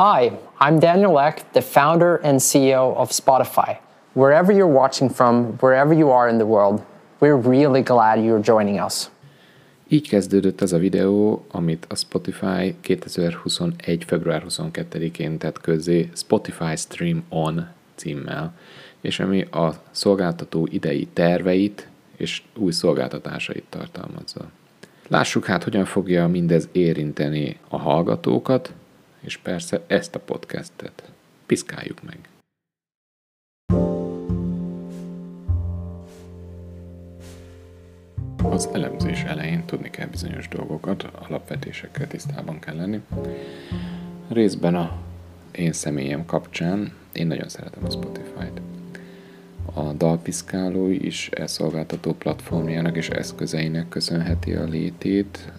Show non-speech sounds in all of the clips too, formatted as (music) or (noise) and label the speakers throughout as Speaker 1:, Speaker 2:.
Speaker 1: Hi, I'm Daniel Eck, the founder and CEO of Spotify. Wherever you're watching from, wherever you are in the world, we're really glad you're joining us.
Speaker 2: Így kezdődött az a videó, amit a Spotify 2021. február 22-én tett közzé Spotify Stream On címmel, és ami a szolgáltató idei terveit és új szolgáltatásait tartalmazza. Lássuk hát, hogyan fogja mindez érinteni a hallgatókat, és persze ezt a podcastet. Piszkáljuk meg! Az elemzés elején tudni kell bizonyos dolgokat, alapvetésekkel tisztában kell lenni. Részben a én személyem kapcsán én nagyon szeretem a Spotify-t. A dalpiszkálói is elszolgáltató platformjának és eszközeinek köszönheti a létét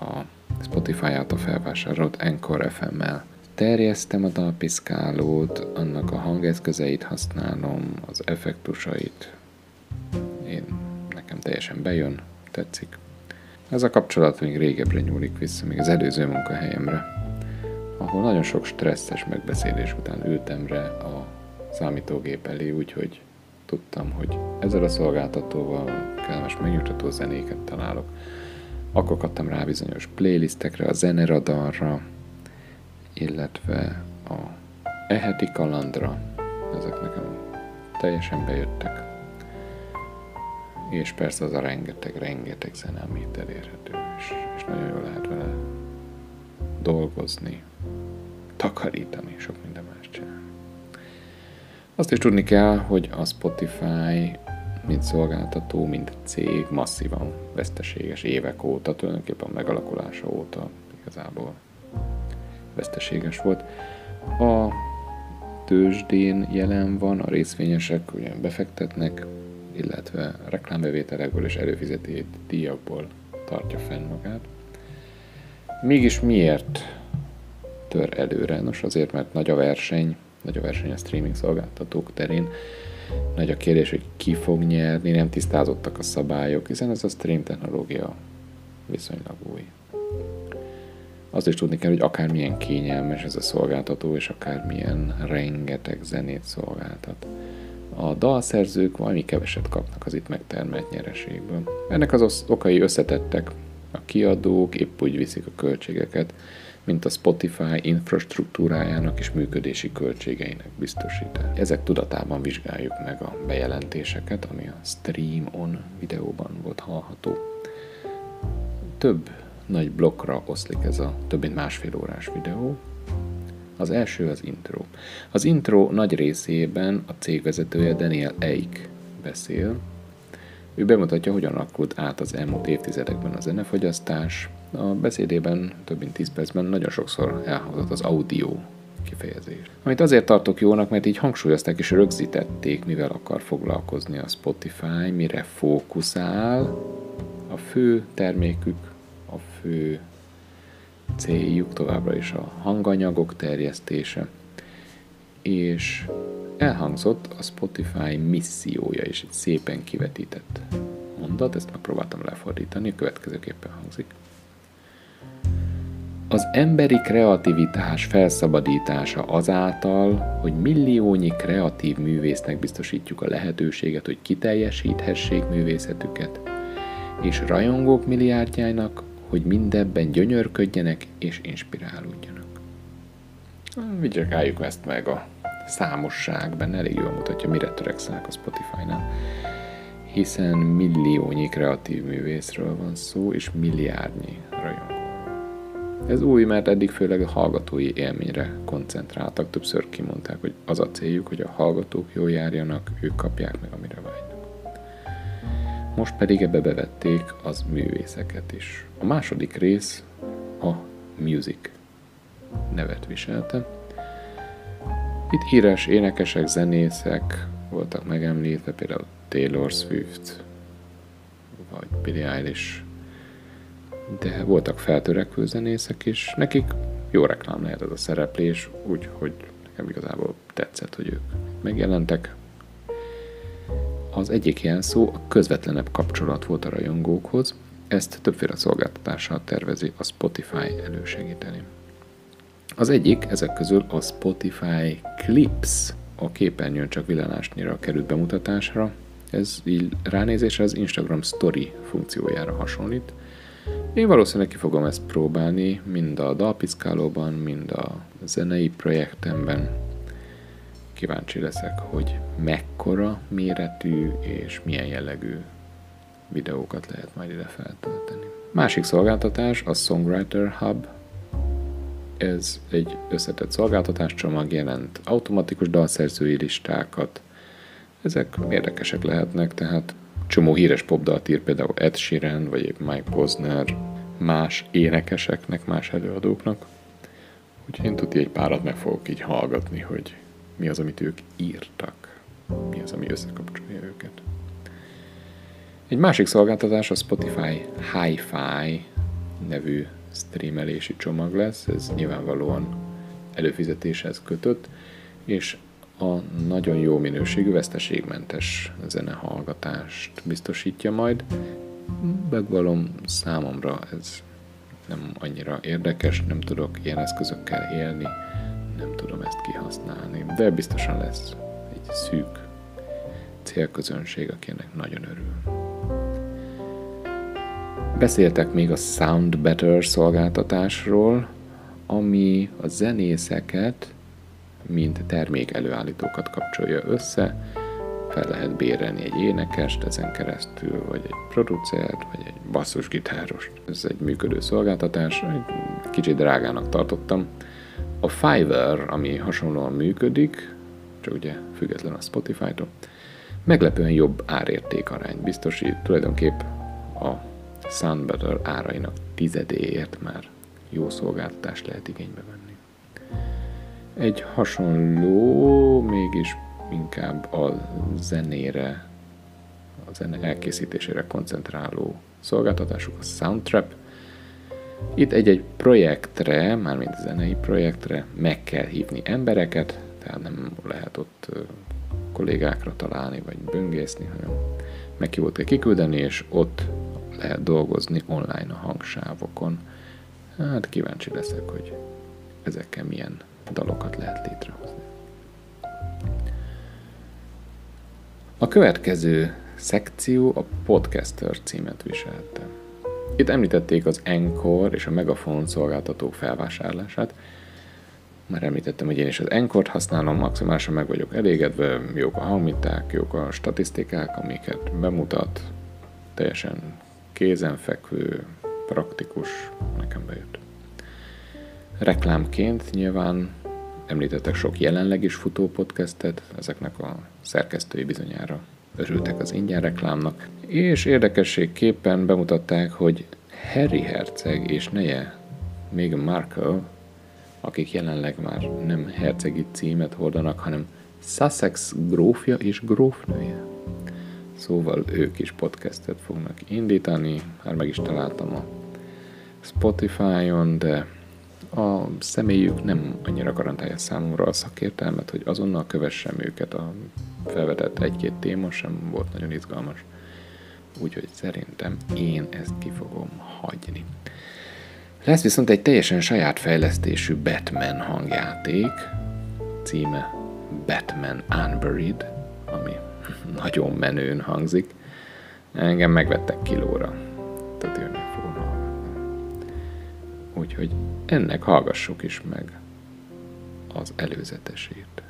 Speaker 2: a Spotify által felvásárolt Anchor FM-mel. Terjesztem a dalpiszkálót, annak a hangeszközeit használom, az effektusait. Én, nekem teljesen bejön, tetszik. Ez a kapcsolat még régebbre nyúlik vissza, még az előző munkahelyemre, ahol nagyon sok stresszes megbeszélés után ültem re a számítógép elé, úgyhogy tudtam, hogy ezzel a szolgáltatóval kellemes megnyugtató zenéket találok. Akkor kaptam rá bizonyos playlistekre, a zeneradarra, illetve a eheti kalandra. Ezek nekem teljesen bejöttek. És persze az a rengeteg, rengeteg zene, ami itt elérhető, és, és nagyon jól lehet vele dolgozni, takarítani, sok minden más csinálni. Azt is tudni kell, hogy a Spotify mint szolgáltató, mint cég masszívan veszteséges évek óta, tulajdonképpen a megalakulása óta igazából veszteséges volt. A tőzsdén jelen van, a részvényesek ugye befektetnek, illetve reklámbevételekből és előfizetett díjakból tartja fenn magát. Mégis miért tör előre? Nos azért, mert nagy a verseny, nagy a verseny a streaming szolgáltatók terén, nagy a kérdés, hogy ki fog nyerni, nem tisztázottak a szabályok, hiszen ez a stream technológia viszonylag új. Azt is tudni kell, hogy akármilyen kényelmes ez a szolgáltató, és akármilyen rengeteg zenét szolgáltat. A dalszerzők valami keveset kapnak az itt megtermelt nyereségből. Ennek az okai összetettek, a kiadók épp úgy viszik a költségeket, mint a Spotify infrastruktúrájának és működési költségeinek biztosítás. Ezek tudatában vizsgáljuk meg a bejelentéseket, ami a Stream On videóban volt hallható. Több nagy blokkra oszlik ez a több mint másfél órás videó. Az első az intro. Az intro nagy részében a cégvezetője Daniel Eik beszél, ő bemutatja, hogyan alakult át az elmúlt évtizedekben a zenefogyasztás. A beszédében több mint 10 percben nagyon sokszor elhangzott az audio kifejezés. Amit azért tartok jónak, mert így hangsúlyozták és rögzítették, mivel akar foglalkozni a Spotify, mire fókuszál. A fő termékük, a fő céljuk továbbra is a hanganyagok terjesztése, és elhangzott a Spotify missziója is egy szépen kivetített mondat, ezt megpróbáltam lefordítani, a következőképpen hangzik. Az emberi kreativitás felszabadítása azáltal, hogy milliónyi kreatív művésznek biztosítjuk a lehetőséget, hogy kiteljesíthessék művészetüket, és rajongók milliárdjának, hogy mindebben gyönyörködjenek és inspirálódjanak. Vigyakáljuk ezt meg a számosság benne elég jól mutatja, mire törekszenek a Spotify-nál. Hiszen milliónyi kreatív művészről van szó, és milliárdnyi rajongó. Ez új, mert eddig főleg a hallgatói élményre koncentráltak. Többször kimondták, hogy az a céljuk, hogy a hallgatók jól járjanak, ők kapják meg, amire vágynak. Most pedig ebbe bevették az művészeket is. A második rész a music nevet viselte, itt híres énekesek, zenészek voltak megemlítve, például Taylor Swift, vagy Billie Eilish, de voltak feltörekvő zenészek is, nekik jó reklám lehet ez a szereplés, úgyhogy nekem igazából tetszett, hogy ők megjelentek. Az egyik ilyen szó a közvetlenebb kapcsolat volt a rajongókhoz, ezt többféle szolgáltatással tervezi a Spotify elősegíteni. Az egyik ezek közül a Spotify Clips, a képernyőn csak villanásnyira került bemutatásra. Ez így ránézésre az Instagram Story funkciójára hasonlít. Én valószínűleg ki fogom ezt próbálni, mind a dalpiszkálóban, mind a zenei projektemben. Kíváncsi leszek, hogy mekkora méretű és milyen jellegű videókat lehet majd ide feltölteni. Másik szolgáltatás a Songwriter Hub. Ez egy összetett szolgáltatáscsomag jelent automatikus dalszerzői listákat. Ezek érdekesek lehetnek, tehát csomó híres popdalt ír például Ed Sheeran, vagy épp Mike Posner, más énekeseknek, más előadóknak. Úgyhogy én tudja egy párat meg fogok így hallgatni, hogy mi az, amit ők írtak, mi az, ami összekapcsolja őket. Egy másik szolgáltatás a Spotify Hi-Fi nevű streamelési csomag lesz, ez nyilvánvalóan előfizetéshez kötött, és a nagyon jó minőségű, veszteségmentes zenehallgatást biztosítja majd. Megvalom számomra ez nem annyira érdekes, nem tudok ilyen eszközökkel élni, nem tudom ezt kihasználni, de biztosan lesz egy szűk célközönség, aki ennek nagyon örül. Beszéltek még a Sound Better szolgáltatásról, ami a zenészeket, mint termék előállítókat kapcsolja össze, fel lehet bérelni egy énekest ezen keresztül, vagy egy producert, vagy egy basszusgitárost. Ez egy működő szolgáltatás, egy kicsit drágának tartottam. A Fiverr, ami hasonlóan működik, csak ugye független a Spotify-tól, meglepően jobb árérték arány biztosít. Tulajdonképp a Sunbetter árainak tizedéért már jó szolgáltatást lehet igénybe venni. Egy hasonló, mégis inkább a zenére, a zene elkészítésére koncentráló szolgáltatásuk, a Soundtrap. Itt egy-egy projektre, mármint zenei projektre meg kell hívni embereket, tehát nem lehet ott kollégákra találni, vagy böngészni, hanem meghívót kell kiküldeni, és ott lehet dolgozni online a hangsávokon. Hát kíváncsi leszek, hogy ezekkel milyen dalokat lehet létrehozni. A következő szekció a Podcaster címet viselte. Itt említették az Encore és a Megafon szolgáltatók felvásárlását. Már említettem, hogy én is az Encore-t használom, maximálisan meg vagyok elégedve, jók a hangmiták, jók a statisztikák, amiket bemutat, teljesen kézenfekvő, praktikus, nekem bejött. Reklámként nyilván említettek sok jelenleg is futó podcastet, ezeknek a szerkesztői bizonyára örültek az ingyen reklámnak, és érdekességképpen bemutatták, hogy Harry Herceg és neje Meghan Markle, akik jelenleg már nem hercegi címet hordanak, hanem Sussex grófja és grófnője. Szóval ők is podcastet fognak indítani, már meg is találtam a Spotify-on, de a személyük nem annyira garantálja számomra a szakértelmet, hogy azonnal kövessem őket. A felvetett egy-két téma sem volt nagyon izgalmas. Úgyhogy szerintem én ezt ki fogom hagyni. Lesz viszont egy teljesen saját fejlesztésű Batman hangjáték, címe Batman Unburied, ami nagyon menőn hangzik. Engem megvettek kilóra. Tehát jönni fogom hallgatni. Úgyhogy ennek hallgassuk is meg az előzetesét.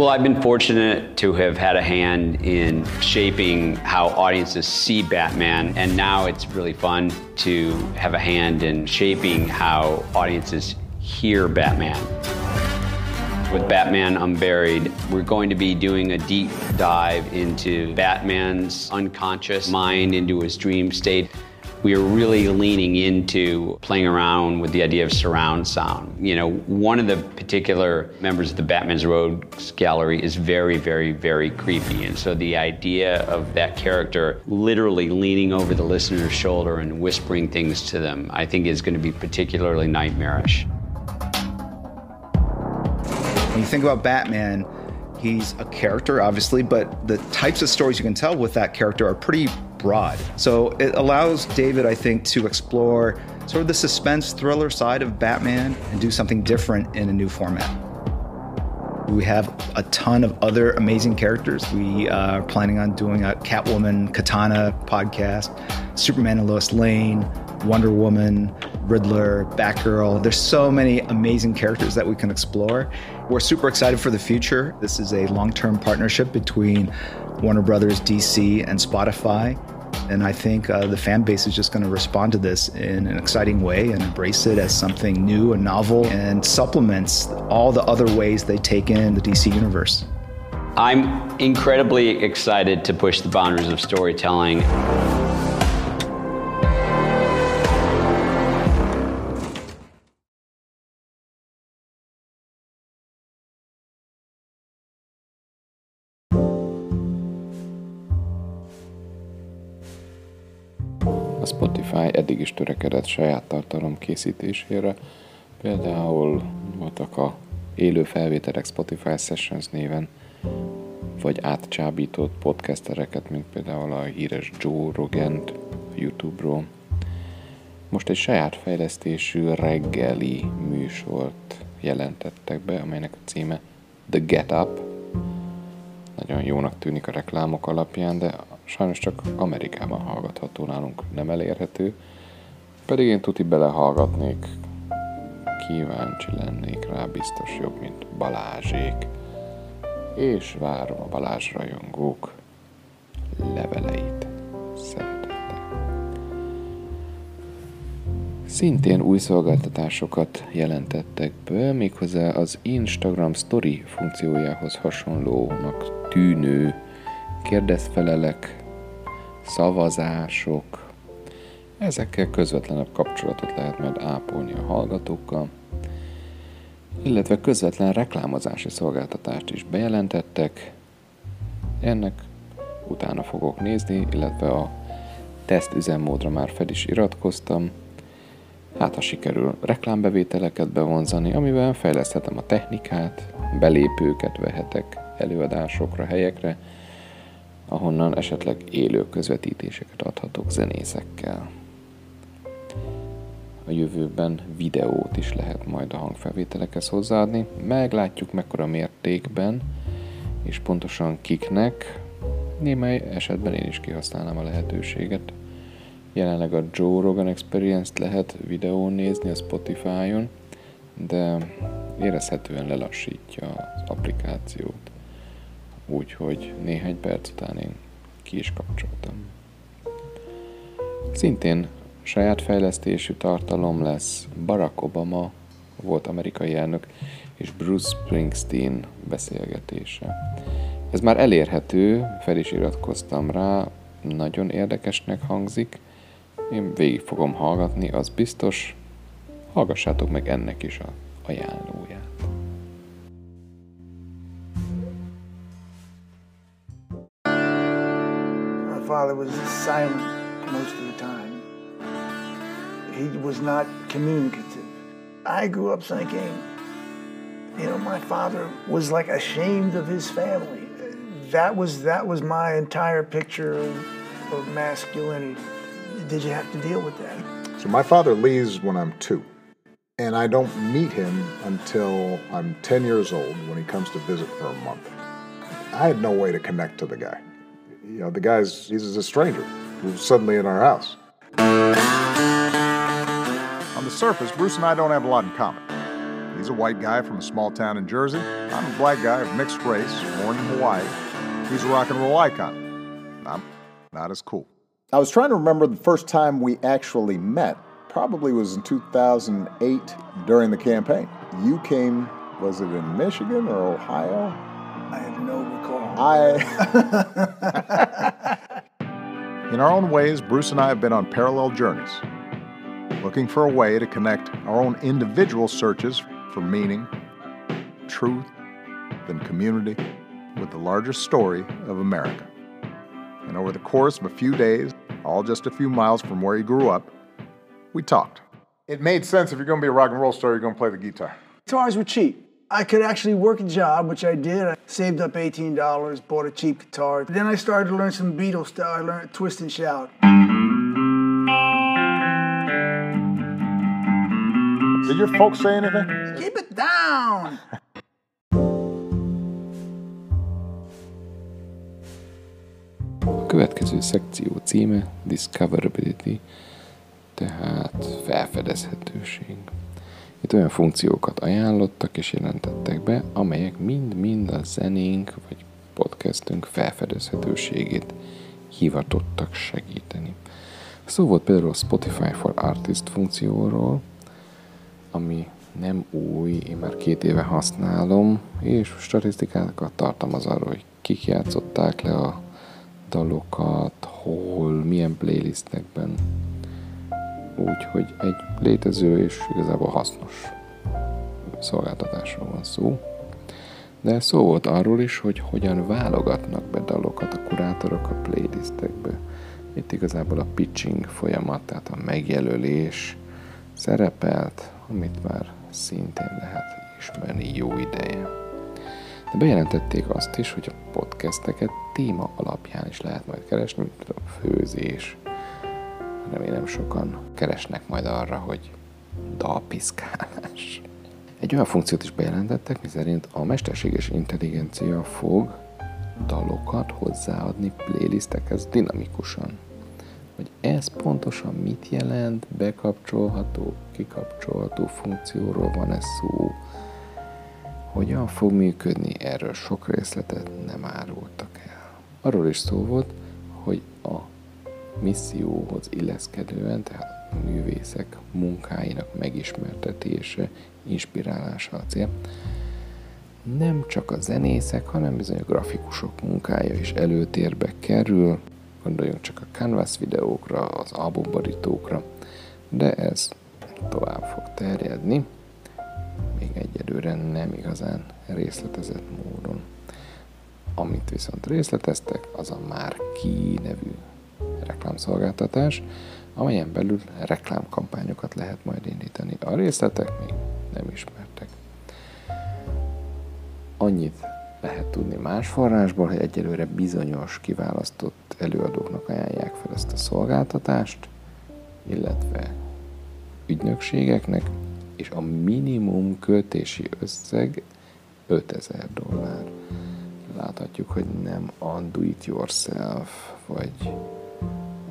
Speaker 3: Well, I've been fortunate to have had a hand in shaping how audiences see Batman, and now it's really fun to have a hand in shaping how audiences hear Batman. With Batman Unburied, we're going to be doing a deep dive into Batman's unconscious mind, into his dream state. We are really leaning into playing around with the idea of surround sound. You know, one of the particular members of the Batman's Rogues Gallery is very, very, very creepy. And so the idea of that character literally leaning over the listener's shoulder and whispering things to them, I think is going to be particularly nightmarish.
Speaker 4: When you think about Batman, he's a character, obviously, but the types of stories you can tell with that character are pretty broad. So it allows David, I think, to explore sort of the suspense thriller side of Batman and do something different in a new format. We have a ton of other amazing characters. We uh, are planning on doing a Catwoman Katana podcast, Superman and Lois Lane, Wonder Woman, Riddler, Batgirl. There's so many amazing characters that we can explore. We're super excited for the future. This is a long term partnership between Warner Brothers, DC, and Spotify. And I think uh, the fan base is just going to respond to this in an exciting way and embrace it as something new and novel and supplements all the other ways they take in the DC universe.
Speaker 3: I'm incredibly excited to push the boundaries of storytelling.
Speaker 2: Spotify eddig is törekedett saját tartalom készítésére, például voltak a élő felvételek Spotify Sessions néven, vagy átcsábított podcastereket, mint például a híres Joe Rogent YouTube-ról. Most egy saját fejlesztésű reggeli műsort jelentettek be, amelynek a címe The Get Up. Nagyon jónak tűnik a reklámok alapján, de sajnos csak Amerikában hallgatható nálunk, nem elérhető. Pedig én tuti belehallgatnék, kíváncsi lennék rá, biztos jobb, mint Balázsék. És várom a Balázs rajongók leveleit. Szeretettel. Szintén új szolgáltatásokat jelentettek be, méghozzá az Instagram Story funkciójához hasonlónak tűnő kérdezfelelek, szavazások, ezekkel közvetlenebb kapcsolatot lehet majd ápolni a hallgatókkal, illetve közvetlen reklámozási szolgáltatást is bejelentettek. Ennek utána fogok nézni, illetve a teszt üzemmódra már fel is iratkoztam. Hát, ha sikerül reklámbevételeket bevonzani, amivel fejleszthetem a technikát, belépőket vehetek előadásokra, helyekre, ahonnan esetleg élő közvetítéseket adhatok zenészekkel. A jövőben videót is lehet majd a hangfelvételekhez hozzáadni. Meglátjuk mekkora mértékben, és pontosan kiknek. Némely esetben én is kihasználnám a lehetőséget. Jelenleg a Joe Rogan Experience-t lehet videón nézni a Spotify-on, de érezhetően lelassítja az applikációt úgyhogy néhány perc után én ki is kapcsoltam. Szintén saját fejlesztésű tartalom lesz Barack Obama, volt amerikai elnök, és Bruce Springsteen beszélgetése. Ez már elérhető, fel is iratkoztam rá, nagyon érdekesnek hangzik, én végig fogom hallgatni, az biztos, hallgassátok meg ennek is a ajánlóját.
Speaker 5: Father was silent most of the time. He was not communicative. I grew up thinking, you know, my father was like ashamed of his family. That was that was my entire picture of, of masculinity. Did you have to deal with that?
Speaker 6: So my father leaves when I'm two, and I don't meet him until I'm 10 years old when he comes to visit for a month. I had no way to connect to the guy you know, the guy's he's a stranger who's suddenly in our house. On the surface, Bruce and I don't have a lot in common. He's a white guy from a small town in Jersey. I'm a black guy of mixed race, born in Hawaii. He's a rock and roll icon. I'm not as cool.
Speaker 7: I was trying to remember the first time we actually met. Probably was in 2008 during the campaign. You came, was it in Michigan or Ohio?
Speaker 5: I have no recall.
Speaker 7: I (laughs)
Speaker 6: In our own ways, Bruce and I have been on parallel journeys, looking for a way to connect our own individual searches for meaning, truth, and community with the larger story of America. And over the course of a few days, all just a few miles from where he grew up, we talked. It made sense if you're going to be a rock and roll star, you're going to play the guitar.
Speaker 5: Guitars were cheap. I could actually work a job, which I did. I saved up $18, bought a cheap guitar. Then I started to learn some Beatles stuff. I learned Twist and Shout.
Speaker 6: Did your folks say anything?
Speaker 5: Keep it down!
Speaker 2: A következő szekció címe Discoverability, tehát felfedezhetőség. Itt olyan funkciókat ajánlottak és jelentettek be, amelyek mind-mind a zenénk vagy podcastünk felfedezhetőségét hivatottak segíteni. Szó volt például a Spotify for Artist funkcióról, ami nem új, én már két éve használom, és statisztikákat tartalmaz arról, hogy kik játszották le a dalokat, hol, milyen playlistekben. Úgyhogy egy létező és igazából hasznos szolgáltatásról van szó. De szó volt arról is, hogy hogyan válogatnak be dalokat a kurátorok a playlistekbe. Itt igazából a pitching folyamat, tehát a megjelölés szerepelt, amit már szintén lehet ismerni jó ideje. De bejelentették azt is, hogy a podcasteket téma alapján is lehet majd keresni, mint a főzés. Remélem sokan keresnek majd arra, hogy dalpiszkálás. Egy olyan funkciót is bejelentettek, miszerint a mesterséges intelligencia fog dalokat hozzáadni playlistekhez dinamikusan. Hogy ez pontosan mit jelent, bekapcsolható, kikapcsolható funkcióról van ez szó, hogyan fog működni, erről sok részletet nem árultak el. Arról is szó volt, hogy a misszióhoz illeszkedően, tehát a művészek munkáinak megismertetése, inspirálása a cél. Nem csak a zenészek, hanem bizony a grafikusok munkája is előtérbe kerül, gondoljunk csak a Canvas videókra, az albumborítókra, de ez tovább fog terjedni, még egyelőre nem igazán részletezett módon. Amit viszont részleteztek, az a Marquee nevű reklámszolgáltatás, amelyen belül reklámkampányokat lehet majd indítani. A részletek még nem ismertek. Annyit lehet tudni más forrásból, hogy egyelőre bizonyos kiválasztott előadóknak ajánlják fel ezt a szolgáltatást, illetve ügynökségeknek, és a minimum költési összeg 5000 dollár. Láthatjuk, hogy nem a do-it-yourself, vagy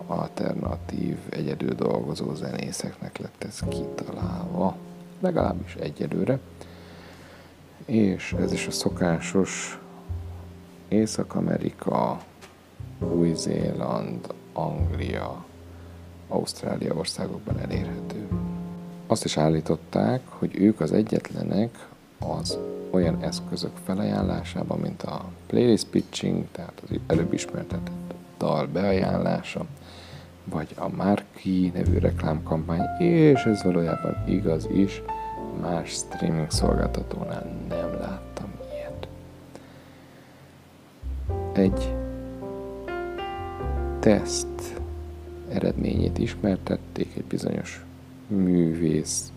Speaker 2: alternatív, egyedül dolgozó zenészeknek lett ez kitalálva, legalábbis egyelőre. És ez is a szokásos Észak-Amerika, Új-Zéland, Anglia, Ausztrália országokban elérhető. Azt is állították, hogy ők az egyetlenek az olyan eszközök felajánlásában, mint a playlist pitching, tehát az előbb ismertetett dal beajánlása, vagy a Marquee nevű reklámkampány, és ez valójában igaz is, más streaming szolgáltatónál nem láttam ilyet. Egy teszt eredményét ismertették egy bizonyos művésznek,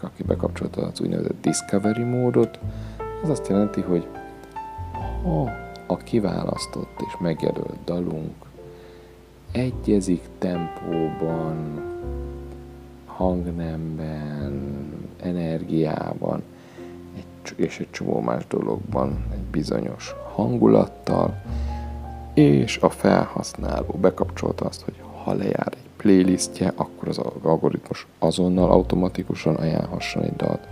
Speaker 2: aki bekapcsolta az úgynevezett Discovery módot, az azt jelenti, hogy ha a kiválasztott és megjelölt dalunk egyezik tempóban, hangnemben, energiában, és egy csomó más dologban, egy bizonyos hangulattal, és a felhasználó bekapcsolta azt, hogy ha lejár egy playlistje, akkor az algoritmus azonnal automatikusan ajánlhasson egy dalt,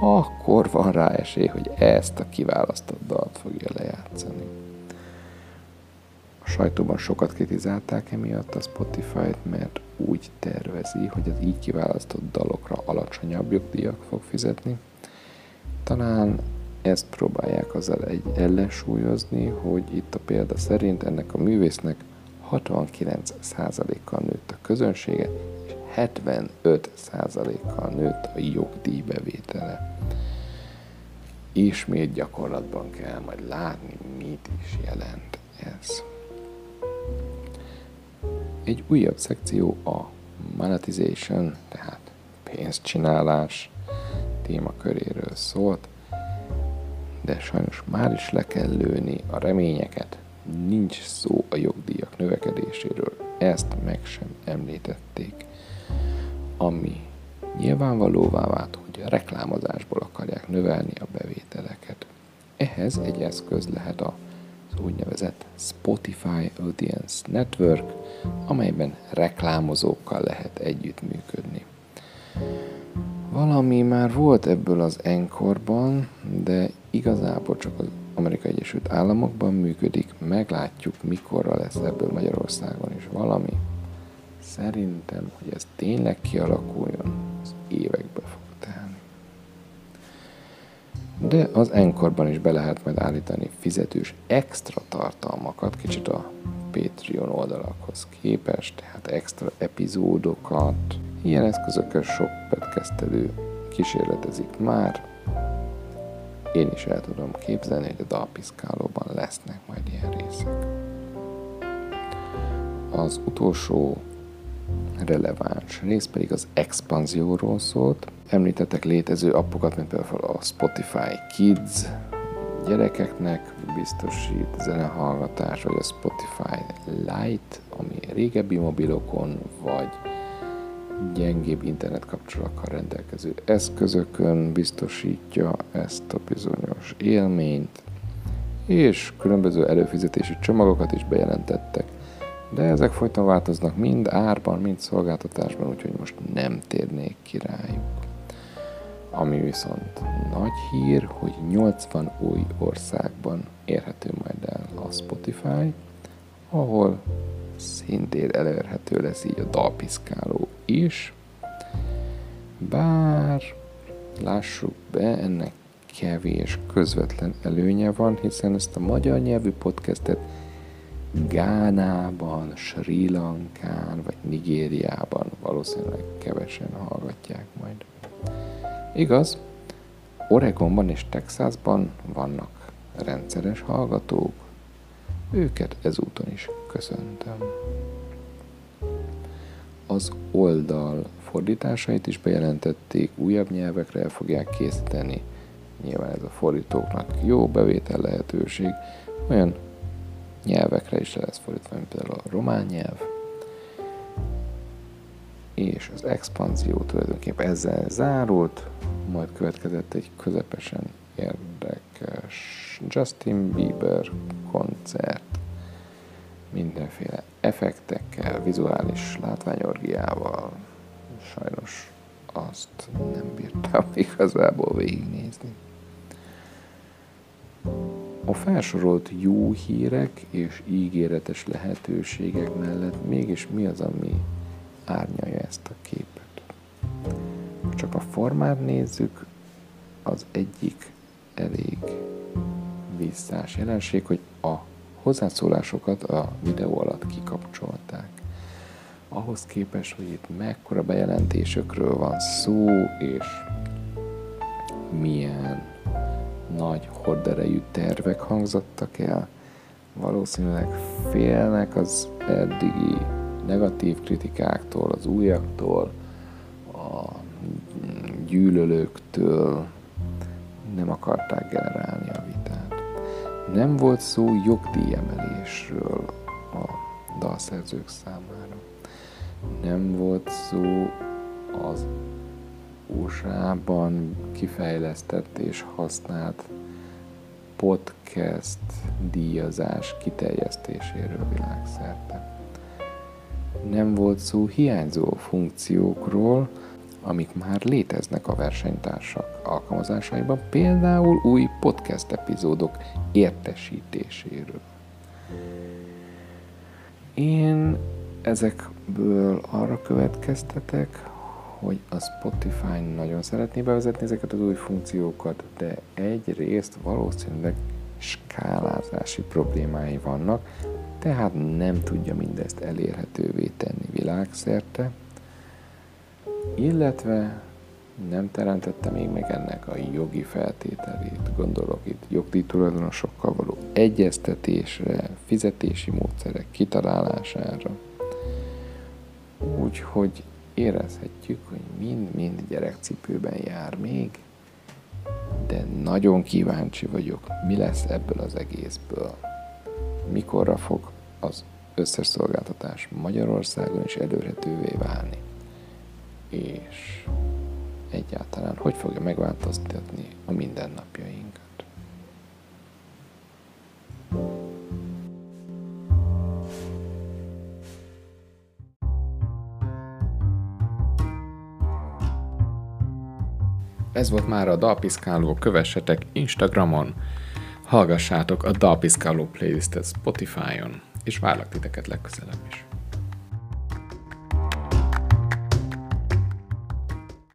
Speaker 2: akkor van rá esély, hogy ezt a kiválasztott dalt fogja lejátszani. A sajtóban sokat kritizálták emiatt a Spotify-t, mert úgy tervezi, hogy az így kiválasztott dalokra alacsonyabb jogdíjak fog fizetni. Talán ezt próbálják azzal egy ellensúlyozni, hogy itt a példa szerint ennek a művésznek 69%-kal nőtt a közönsége, és 75%-kal nőtt a jogdíjbevétele. Ismét gyakorlatban kell majd látni, mit is jelent ez. Egy újabb szekció a monetization, tehát pénzcsinálás témaköréről szólt, de sajnos már is le kell lőni a reményeket. Nincs szó a jogdíjak növekedéséről, ezt meg sem említették. Ami nyilvánvalóvá vált, hogy a reklámozásból akarják növelni a bevételeket. Ehhez egy eszköz lehet a az úgynevezett Spotify Audience Network, amelyben reklámozókkal lehet együttműködni. Valami már volt ebből az Enkorban, de igazából csak az Amerikai Egyesült Államokban működik, meglátjuk mikorra lesz ebből Magyarországon is valami. Szerintem, hogy ez tényleg kialakuljon, az évekbe fog. De az Enkorban is be lehet majd állítani fizetős extra tartalmakat, kicsit a Patreon oldalakhoz képest, tehát extra epizódokat. Ilyen eszközökkel sok podcastelő kísérletezik már. Én is el tudom képzelni, hogy a dalpiszkálóban lesznek majd ilyen részek. Az utolsó releváns rész pedig az expanzióról szólt. Említettek létező appokat, mint például a Spotify Kids, gyerekeknek biztosít zenehallgatás, vagy a Spotify Lite, ami régebbi mobilokon, vagy gyengébb internetkapcsolatokkal rendelkező eszközökön biztosítja ezt a bizonyos élményt, és különböző előfizetési csomagokat is bejelentettek, de ezek folyton változnak mind árban, mind szolgáltatásban, úgyhogy most nem térnék ki rájuk. Ami viszont nagy hír, hogy 80 új országban érhető majd el a Spotify, ahol szintén elérhető lesz így a dalpiszkáló is. Bár lássuk be, ennek kevés közvetlen előnye van, hiszen ezt a magyar nyelvű podcastet Gánában, Sri Lankán vagy Nigériában valószínűleg kevesen hallgatják majd. Igaz, Oregonban és Texasban vannak rendszeres hallgatók, őket ezúton is köszöntöm. Az oldal fordításait is bejelentették, újabb nyelvekre el fogják készíteni. Nyilván ez a fordítóknak jó bevétel lehetőség, olyan nyelvekre is lesz fordítva, mint például a román nyelv, és az expanzió tulajdonképpen ezzel zárult, majd következett egy közepesen érdekes Justin Bieber koncert, mindenféle effektekkel, vizuális látványorgiával. Sajnos azt nem bírtam (laughs) igazából végignézni. A felsorolt jó hírek és ígéretes lehetőségek mellett mégis mi az, ami árnyalja ezt a képet? Csak a formát nézzük, az egyik elég visszás jelenség, hogy a hozzászólásokat a videó alatt kikapcsolták. Ahhoz képest, hogy itt mekkora bejelentésekről van szó, és milyen nagy horderejű tervek hangzottak el, valószínűleg félnek az eddigi negatív kritikáktól, az újaktól, a gyűlölőktől, nem akarták generálni a vitát. Nem volt szó jogdíjemelésről a dalszerzők számára. Nem volt szó az USA-ban kifejlesztett és használt podcast díjazás kiterjesztéséről világszerte. Nem volt szó hiányzó funkciókról, amik már léteznek a versenytársak alkalmazásaiban, például új podcast epizódok értesítéséről. Én ezekből arra következtetek, hogy a Spotify nagyon szeretné bevezetni ezeket az új funkciókat, de egyrészt valószínűleg skálázási problémái vannak, tehát nem tudja mindezt elérhetővé tenni világszerte, illetve nem teremtette még meg ennek a jogi feltételét, gondolok itt jogdíjtulajdonosokkal való egyeztetésre, fizetési módszerek kitalálására. Úgyhogy érezhetjük, hogy mind-mind gyerekcipőben jár még, de nagyon kíváncsi vagyok, mi lesz ebből az egészből. Mikorra fog az összes szolgáltatás Magyarországon is elérhetővé válni. És egyáltalán hogy fogja megváltoztatni a mindennapjainkat. Ez volt már a Dalpiszkáló, kövessetek Instagramon, hallgassátok a Dalpiszkáló playlistet Spotify-on, és várlak titeket legközelebb is.